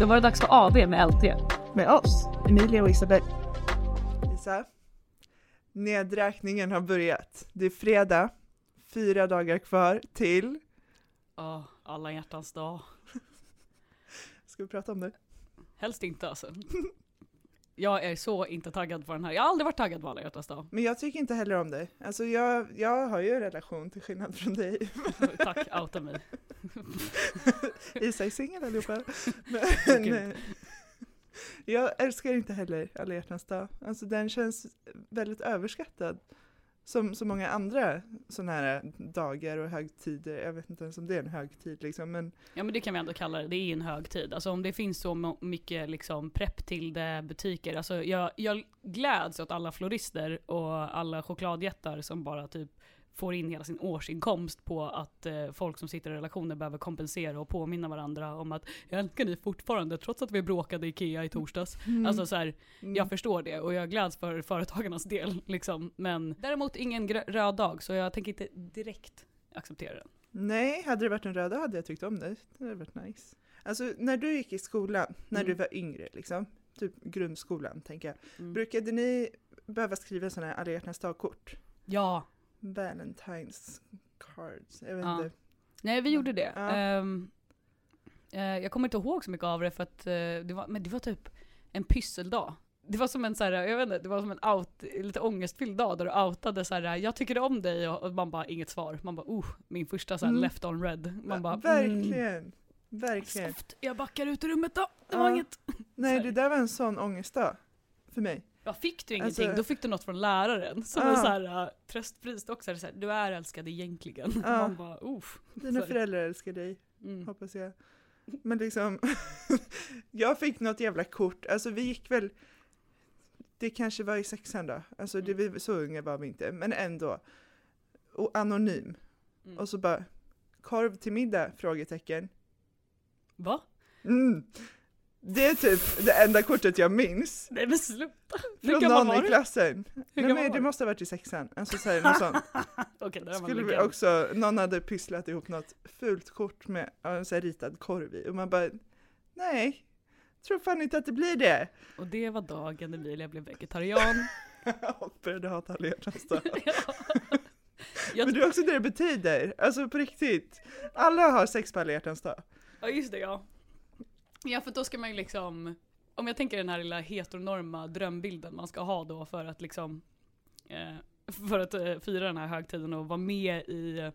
Då var det dags för AV med LT. Med oss, Emilia och Isabel. Lisa, nedräkningen har börjat. Det är fredag, fyra dagar kvar till... Ja, alla hjärtans dag. Ska vi prata om det? Helst inte alltså. Jag är så inte taggad på den här. Jag har aldrig varit taggad på alla hjärtans dag. Men jag tycker inte heller om det. Alltså jag, jag har ju en relation till skillnad från dig. Tack, outa mig. Isa är singel allihopa. Men, jag älskar inte heller alla hjärtans dag. Alltså den känns väldigt överskattad. Som så många andra sådana här dagar och högtider. Jag vet inte ens om det är en högtid liksom. Men Ja men det kan vi ändå kalla det, det är en högtid. Alltså om det finns så mycket liksom prepp till det butiker. Alltså jag, jag gläds åt alla florister och alla chokladjättar som bara typ får in hela sin årsinkomst på att eh, folk som sitter i relationer behöver kompensera och påminna varandra om att jag älskar dig fortfarande trots att vi bråkade i Ikea i torsdags. Alltså så här, mm. jag förstår det och jag gläds för företagarnas del liksom. Men däremot ingen röd dag så jag tänker inte direkt acceptera den. Nej, hade det varit en röda hade jag tyckt om det. Det hade varit nice. Alltså när du gick i skolan, när Mm. du var yngre liksom, typ grundskolan tänker jag. Mm. Brukade ni behöva skriva sådana här alla hjärtans dag-kort? Ja, Valentine's cards, jag vet Ja. inte. Nej vi gjorde det. Ja. Ehm, eh, jag kommer inte ihåg så mycket av det för att eh, det, var, men det var typ en pysseldag. Det var som en så här, jag vet inte, det var som en out, lite ångestfylld dag där du outade så här, jag tycker om dig och, man bara inget svar. Man bara oh, min första så här Mm. left on red. Man bara mm, Verkligen, verkligen. soft, jag backar ut ur rummet då. Det var Ja. inget. Nej, det där var en sån ångestdag för mig. Ja, fick du ingenting, Alltså- då fick du något från läraren. Som Ja. en så här, uh, tröstpris också. Så här, du är älskad egentligen. Ja. Man bara uff. Dina Så- föräldrar älskar dig, Mm. hoppas jag. Men liksom, jag fick något jävla kort, alltså vi gick väl, det kanske var i sexan då, alltså det, vi, så unga var vi inte, men ändå. Och anonym. Mm. Och så bara, korv till middag? Frågetecken. Va? Mm. Det är typ det enda kortet jag minns. Nej men sluta. Hur Från någon i klassen. Nej, gammal men det måste ha varit i sexan. Alltså så här, något sånt. Var Skulle vi också, någon hade pysslat ihop något fult kort med en så här ritad korv i och man bara, nej, tror fan inte att det blir det. Och det var dagen Emilia blev vegetarian. och började hata alla hjärtans Men det är också det det betyder, alltså på riktigt. Alla har sex på alla hjärtans dag. ja just det ja. Ja för då ska man ju liksom, om jag tänker den här lilla heteronorma drömbilden man ska ha då för att liksom, eh, för att eh, fira den här högtiden och vara med i eh,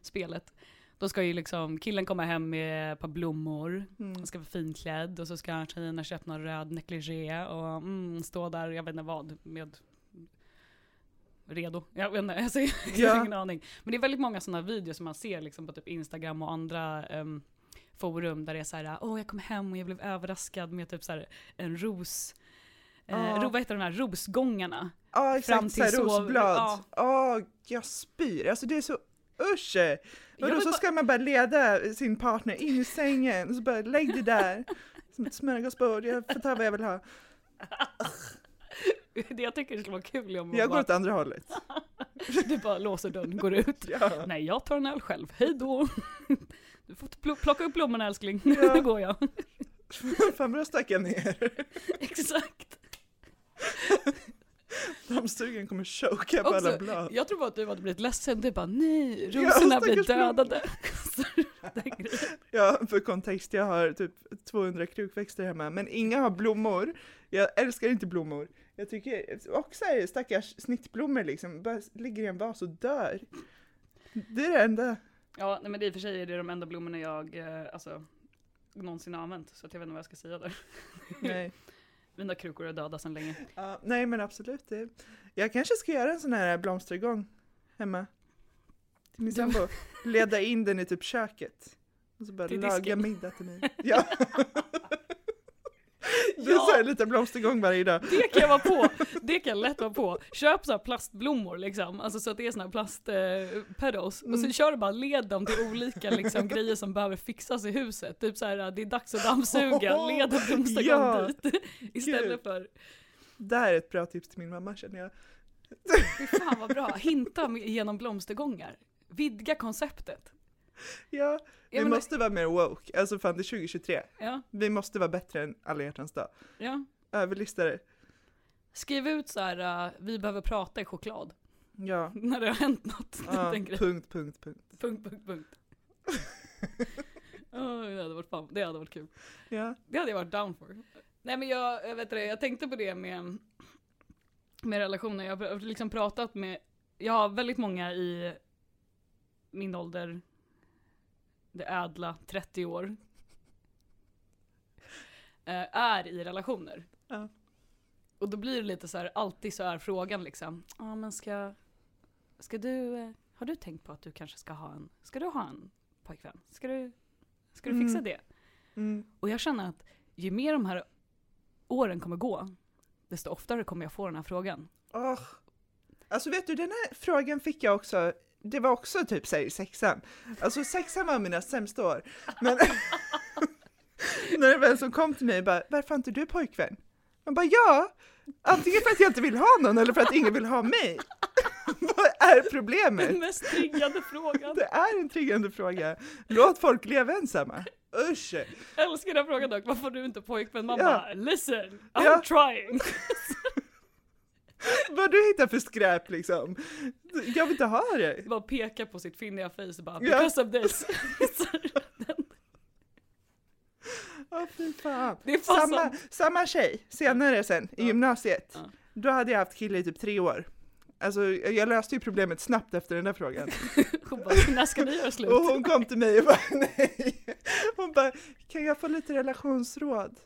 spelet. Då ska ju liksom killen komma hem med ett par blommor, Mm. han ska vara finklädd och så ska tjejerna köpa någon röd negligé och mm, stå där, jag vet inte vad, med redo. Jag vet inte, alltså, jag har ingen aning. Men det är väldigt många sådana videos som man ser liksom på typ Instagram och andra em, forum där det är så här, åh jag kom hem och jag blev överraskad med typ så här en ros, eh, ro, vad heter de här, rosgångarna? Ja Fram exakt, till såhär sov- rosblad. ja. Ja, jag spyr. Alltså det är så usch. Och då så ska man bara leda sin partner in i sängen så bara lägg det där. Som ett smörgåsbord, jag får ta vad jag vill ha. Det jag tycker det skulle vara kul om Jag går bara, åt andra hållet. du bara låser dörren, går ut. Ja. Nej, jag tar en öl själv. Hej då! Du får pl- plocka upp blommorna älskling. Ja. nu går jag. Bra stack jag ner. Exakt. Dammsugaren kommer choka på alla blad. jag tror bara att du hade blivit ledsen. Du bara nej, rosorna blir dödade. Ja, för kontext, jag har typ 200 krukväxter hemma, men inga har blommor. Jag älskar inte blommor. Jag tycker också är stackars snittblommor liksom, bara ligger i en vas och dör. Det är det enda. ja, nej, men det i och för sig är det de enda blommorna jag eh, alltså, någonsin har använt. Så att jag vet inte vad jag ska säga där. Nej. Mina krukor är döda sedan länge. Ja, nej men absolut. Det. Jag kanske ska göra en sån här blomstergång hemma. Till min sambo. Leda in den i typ köket. Och så bara Till laga disken. middag till mig. Ja. Det är Ja. så här lite blomstergång varje dag. Det kan jag vara på. Det kan jag lätt vara på. Köp så plastblommor liksom, alltså så att det är såna här plast eh, pedals. Och så Mm. kör du bara led dem till olika liksom, grejer som behöver fixas i huset. Typ så här, det är dags att dammsuga, led en blomstergång Ja. dit. Istället för, Det här är ett bra tips till min mamma känner jag. fy fan vad bra, hinta genom blomstergångar. Vidga konceptet. Ja, vi Ja, måste vara mer woke. Alltså fan det är 2023. Ja, Vi måste vara bättre än alla hjärtans dag. ja. Överlistare. Skriv ut så här, uh, vi behöver prata i choklad. Ja. När det har hänt något. ja. Punkt, punkt, punkt. punkt, punkt, punkt. Åh, det, hade varit fan, det hade varit kul. Ja. Det hade jag varit down for. Nej men jag, jag vet det, jag tänkte på det med, med relationer. Jag har liksom pratat med, jag har väldigt många i min ålder, det ädla 30 år, eh, är i relationer. Ja. Och då blir det lite så här, alltid så är frågan liksom, ja men ska, ska du, eh, har du tänkt på att du kanske ska ha en, ska du ha en pojkvän? Ska du, ska du fixa Mm. det? Mm. Och jag känner att ju mer de här åren kommer gå, desto oftare kommer jag få den här frågan. Åh. Alltså vet du, den här frågan fick jag också, det var också typ i sexan. Alltså sexan var mina sämsta år. Men när en som kom till mig bara, varför har inte du pojkvän? Man bara, ja, antingen för att jag inte vill ha någon eller för att ingen vill ha mig. Vad är problemet? Den mest triggande frågan. Det är en triggande fråga. Låt folk leva ensamma. Usch! Jag älskar den frågan dock, varför har du inte pojkvän? Man Ja. bara, listen, I'm Ja. trying. Vad du hittar för skräp liksom. Jag vill inte ha det. Bara peka på sitt finniga face bara, Ja. because of this. Åh fy fan. Det är fan Samma, sant. samma tjej, senare sen, i Ja. gymnasiet. Ja. Då hade jag haft kille i typ tre år. Alltså jag löste ju problemet snabbt efter den där frågan. Hon bara, när ska ni göra slut? Och hon kom till mig och bara nej. Hon bara, kan jag få lite relationsråd?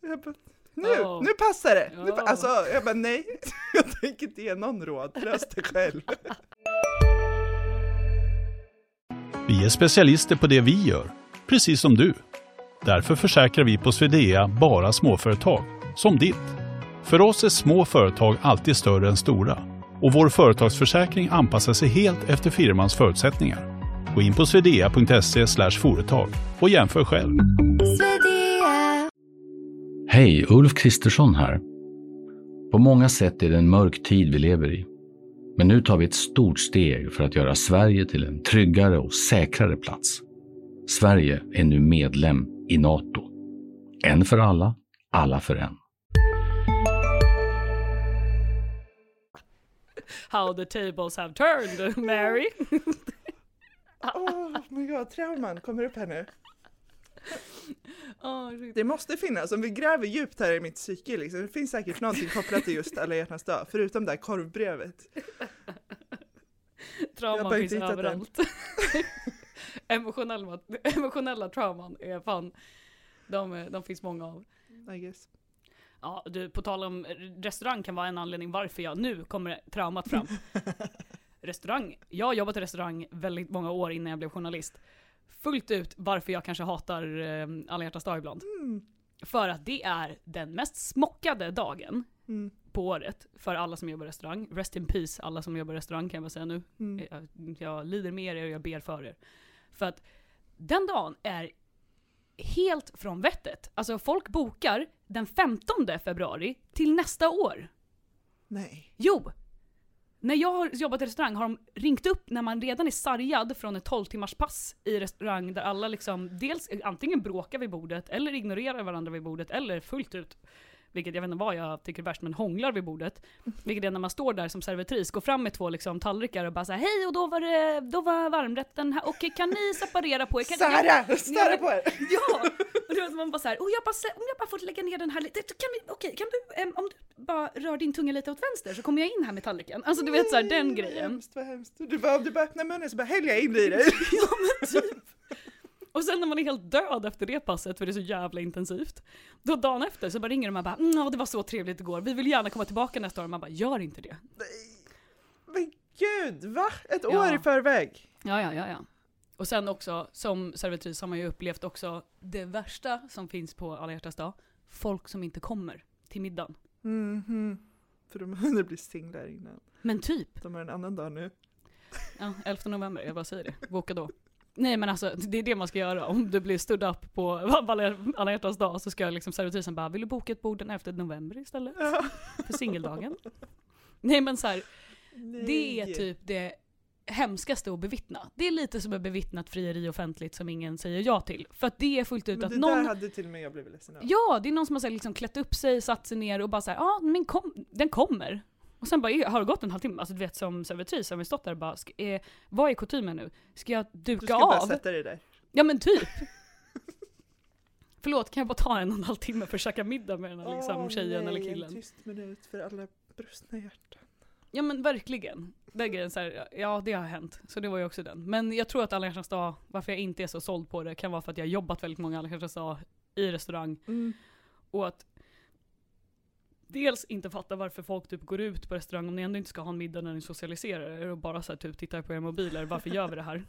Jag bara, nu, Ja. nu passar det! Nu, alltså, jag bara nej, jag tänker inte ge någon råd, lös det själv. Vi är specialister på det vi gör, precis som du. Därför försäkrar vi på Swedea bara småföretag, som ditt. För oss är små företag alltid större än stora och vår företagsförsäkring anpassar sig helt efter firmans förutsättningar. Gå in på swedea.se företag och jämför själv. Hej, Ulf Kristersson här. På många sätt är det en mörk tid vi lever i. Men nu tar vi ett stort steg för att göra Sverige till en tryggare och säkrare plats. Sverige är nu medlem i Nato. En för alla, alla för en. How the tables have turned, Mary. Oh my god, trauman kommer upp här nu. Det måste finnas, om vi gräver djupt här i mitt psyke liksom, det finns säkert någonting kopplat till just alla hjärtans dag, förutom det här korvbrevet. Trauman finns överallt. emotionella, emotionella trauman är fan, de, de finns många av. I guess. Ja, du, på tal om restaurang kan vara en anledning varför jag nu kommer traumat fram. restaurang, jag har jobbat i restaurang väldigt många år innan jag blev journalist. Fullt ut varför jag kanske hatar eh, alla hjärtans dag ibland. Mm. För att det är den mest smockade dagen Mm. på året för alla som jobbar restaurang. Rest in peace alla som jobbar restaurang kan jag bara säga nu. Mm. Jag, jag lider med er och jag ber för er. För att den dagen är helt från vettet. Alltså folk bokar den 15 februari till nästa år. Nej. Jo! När jag har jobbat i restaurang har de ringt upp när man redan är sargad från ett 12 timmars pass i restaurang där alla liksom dels antingen bråkar vid bordet eller ignorerar varandra vid bordet eller fullt ut vilket jag vet inte vad jag tycker är värst, men hånglar vid bordet. Vilket är när man står där som servitris, går fram med två liksom, tallrikar och bara såhär hej och då var det, då var varmrätten här, okej kan ni separera på er? Kan, Sara! Störa på er! Ja! Och då man bara såhär, oh, jag bara, om jag bara får lägga ner den här lite, kan vi, okej kan du, em, om du bara rör din tunga lite åt vänster så kommer jag in här med tallriken. Alltså du vet såhär den Nej, grejen. Vad hemskt, vad hemskt. Du bara, om du bara öppnar munnen så bara häller jag in i dig. Ja men typ. Och sen när man är helt död efter det passet för det är så jävla intensivt. Då dagen efter så bara ringer de och bara mm, ja, det var så trevligt igår, vi vill gärna komma tillbaka nästa år. Man bara gör inte det. Men gud, va? Ett Ja. år i förväg? Ja, ja, ja, ja. Och sen också, som servitris har man ju upplevt också det värsta som finns på alla hjärtans dag. Folk som inte kommer till middagen. Mhm. För de hinner bli singlar innan. Men typ, De har en annan dag nu. ja, 11 november, jag bara säger det. Boka då. Nej men alltså, det är det man ska göra. Om du blir stood up på alla hjärtans dag så ska liksom servitrisen bara, vill du boka ett bord den 11 november istället? För singeldagen? Nej men så här, det är typ det hemskaste att bevittna. Det är lite som ett bevittnat frieri offentligt som ingen säger ja till. För att det är fullt ut Men att det någon där hade till och med jag blivit ledsen av. Ja, det är någon som har så här liksom klätt upp sig, satt sig ner och bara såhär, ja men kom, den kommer. Och sen bara, har det gått en halvtimme? Alltså du vet som servitris har vi stått där och bara, ska, eh, vad är kutymen nu? Ska jag duka Du ska bara av? sätta dig där. Ja men typ. Förlåt, kan jag bara ta en och en halv timme för att käka middag med den här liksom, Åh, tjejen nej, eller killen? En tyst minut för alla brustna hjärtan. Ja men verkligen. Den grejen så här, ja det har hänt. Så det var ju också den. Men jag tror att alla hjärtans dag, varför jag inte är så såld på det, kan vara för att jag har jobbat väldigt många alla hjärtans dag i restaurang. Mm. Och att dels inte fatta varför folk typ går ut på restaurang om ni ändå inte ska ha en middag när ni socialiserar er och bara så här, typ tittar på era mobiler, varför gör vi det här?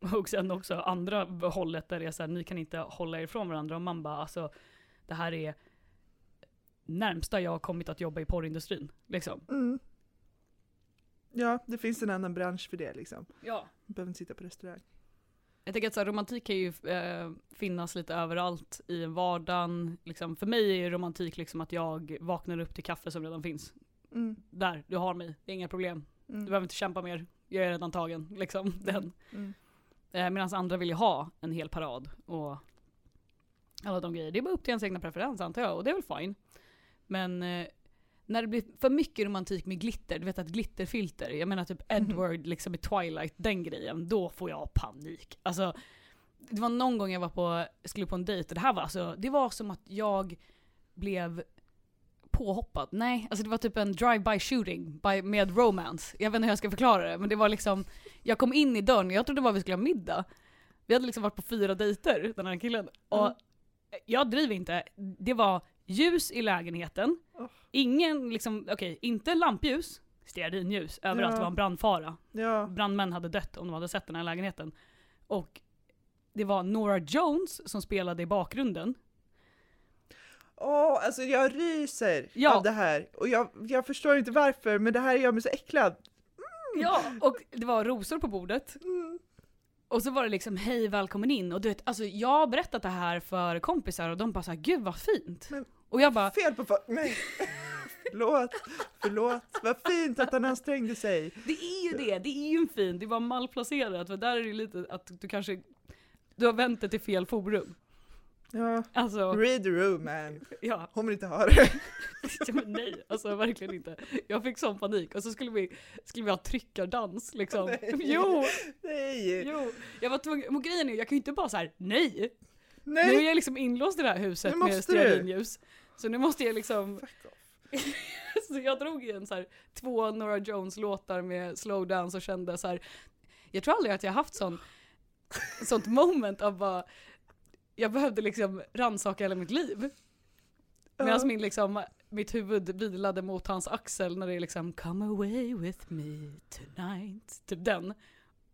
Och sen också andra hållet där det är så här, ni kan inte hålla er ifrån varandra och man bara alltså det här är närmsta jag har kommit att jobba i porrindustrin. Liksom. Mm. Ja, det finns en annan bransch för det liksom. Ja. Behöver inte sitta på restaurang. Jag tänker att så här, romantik kan ju eh, finnas lite överallt i en vardagen. Liksom, för mig är romantik liksom att jag vaknar upp till kaffe som redan finns. Mm. Där, du har mig, det är inga problem. Mm. Du behöver inte kämpa mer, jag är redan tagen. Liksom, den. Mm. Eh, Medan andra vill ju ha en hel parad och alla de grejer. Det är bara upp till ens egna preferens antar jag, och det är väl fine. Men eh, när det blir för mycket romantik med glitter, du vet att glitterfilter, jag menar typ Mhm. Edward liksom i Twilight, den grejen, då får jag panik. Alltså, det var någon gång jag var på, skulle på en dejt och det här var alltså, det var som att jag blev påhoppad. Nej, alltså det var typ en drive-by shooting by, med romance. Jag vet inte hur jag ska förklara det, men det var liksom, jag kom in i dörren jag trodde bara vi skulle ha middag. Vi hade liksom varit på fyra dejter, den här killen. Och Mm. jag driver inte, det var ljus i lägenheten, Oh. ingen liksom, okej, inte lampljus, stearinljus överallt, Ja. det var en brandfara. Ja. Brandmän hade dött om de hade sett den här lägenheten. Och det var Nora Jones som spelade i bakgrunden. Åh, alltså jag ryser Ja. av det här. Och jag, jag förstår inte varför, men det här gör mig så äcklad. Ja, och det var rosor på bordet. Mm. Och så var det liksom hej välkommen in och du vet, alltså jag har berättat det här för kompisar och de bara såhär gud vad fint. Men- och jag bara, Fel på folk. Nej. förlåt, förlåt. Vad fint att han ansträngde sig. det är ju det, det är ju en fin, det var malplacerat för där är det lite att du kanske, du har vänt det till fel forum. Ja. Alltså, Read the room man. ja, Hon vill inte ha det. ja, men nej, alltså verkligen inte. Jag fick sån panik och så skulle vi, skulle vi ha tryckardans liksom. Nej. Jo, Nej. jo. Jag var tvungen, och grejen är jag kan ju inte bara så här: nej. Nu är Nej. jag liksom inlåst i det här huset med stearinljus. Så nu måste jag liksom, Fuck off. så jag drog igen så här, två Nora Jones låtar med slowdance och kände så här. jag tror aldrig att jag haft sån, sånt moment av bara, jag behövde liksom rannsaka hela mitt liv. Medan min liksom, mitt huvud vilade mot hans axel när det är liksom Come away with me tonight. Typ den.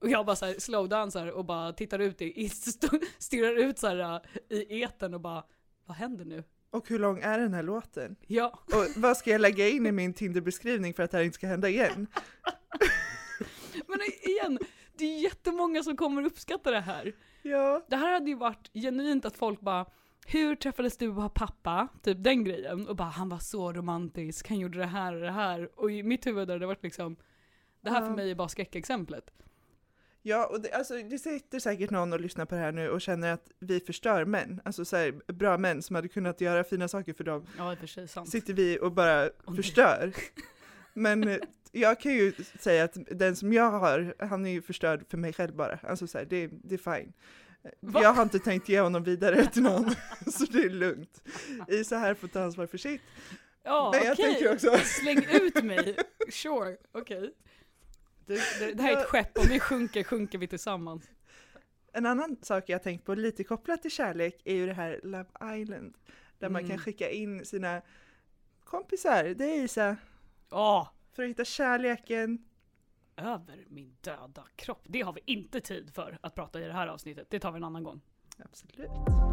Och jag bara så här slowdansar och bara tittar ut i, i st- stirrar ut så här äh, i eten och bara Vad händer nu? Och hur lång är den här låten? Ja, Och vad ska jag lägga in i min Tinder-beskrivning för att det här inte ska hända igen? men igen, det är jättemånga som kommer uppskatta det här. Ja. Det här hade ju varit genuint att folk bara hur träffades du och pappa? Typ den grejen. Och bara han var så romantisk, han gjorde det här och det här. Och i mitt huvud har det varit liksom Det här för mig är bara skräckexemplet. Ja, och det, alltså, det sitter säkert någon och lyssnar på det här nu och känner att vi förstör män. Alltså så här, bra män som hade kunnat göra fina saker för dem. Ja i för sig sant. Sitter vi och bara nej. förstör. Men eh, jag kan ju säga att den som jag har, han är ju förstörd för mig själv bara. Alltså så här, det, det är fine. Va? Jag har inte tänkt ge honom vidare till någon, så det är lugnt. Isa här får ta ansvar för sitt. Ja Men jag okej, tänker också, släng ut mig. Sure, okej. Det, det, det här är ett skepp, om vi sjunker, sjunker vi tillsammans. en annan sak jag tänkt på lite kopplat till kärlek är ju det här Love Island. Där man kan Mm. skicka in sina kompisar, det är Isa, Åh, för att hitta kärleken. över min döda kropp. Det har vi inte tid för att prata i det här avsnittet. Det tar vi en annan gång. Absolut.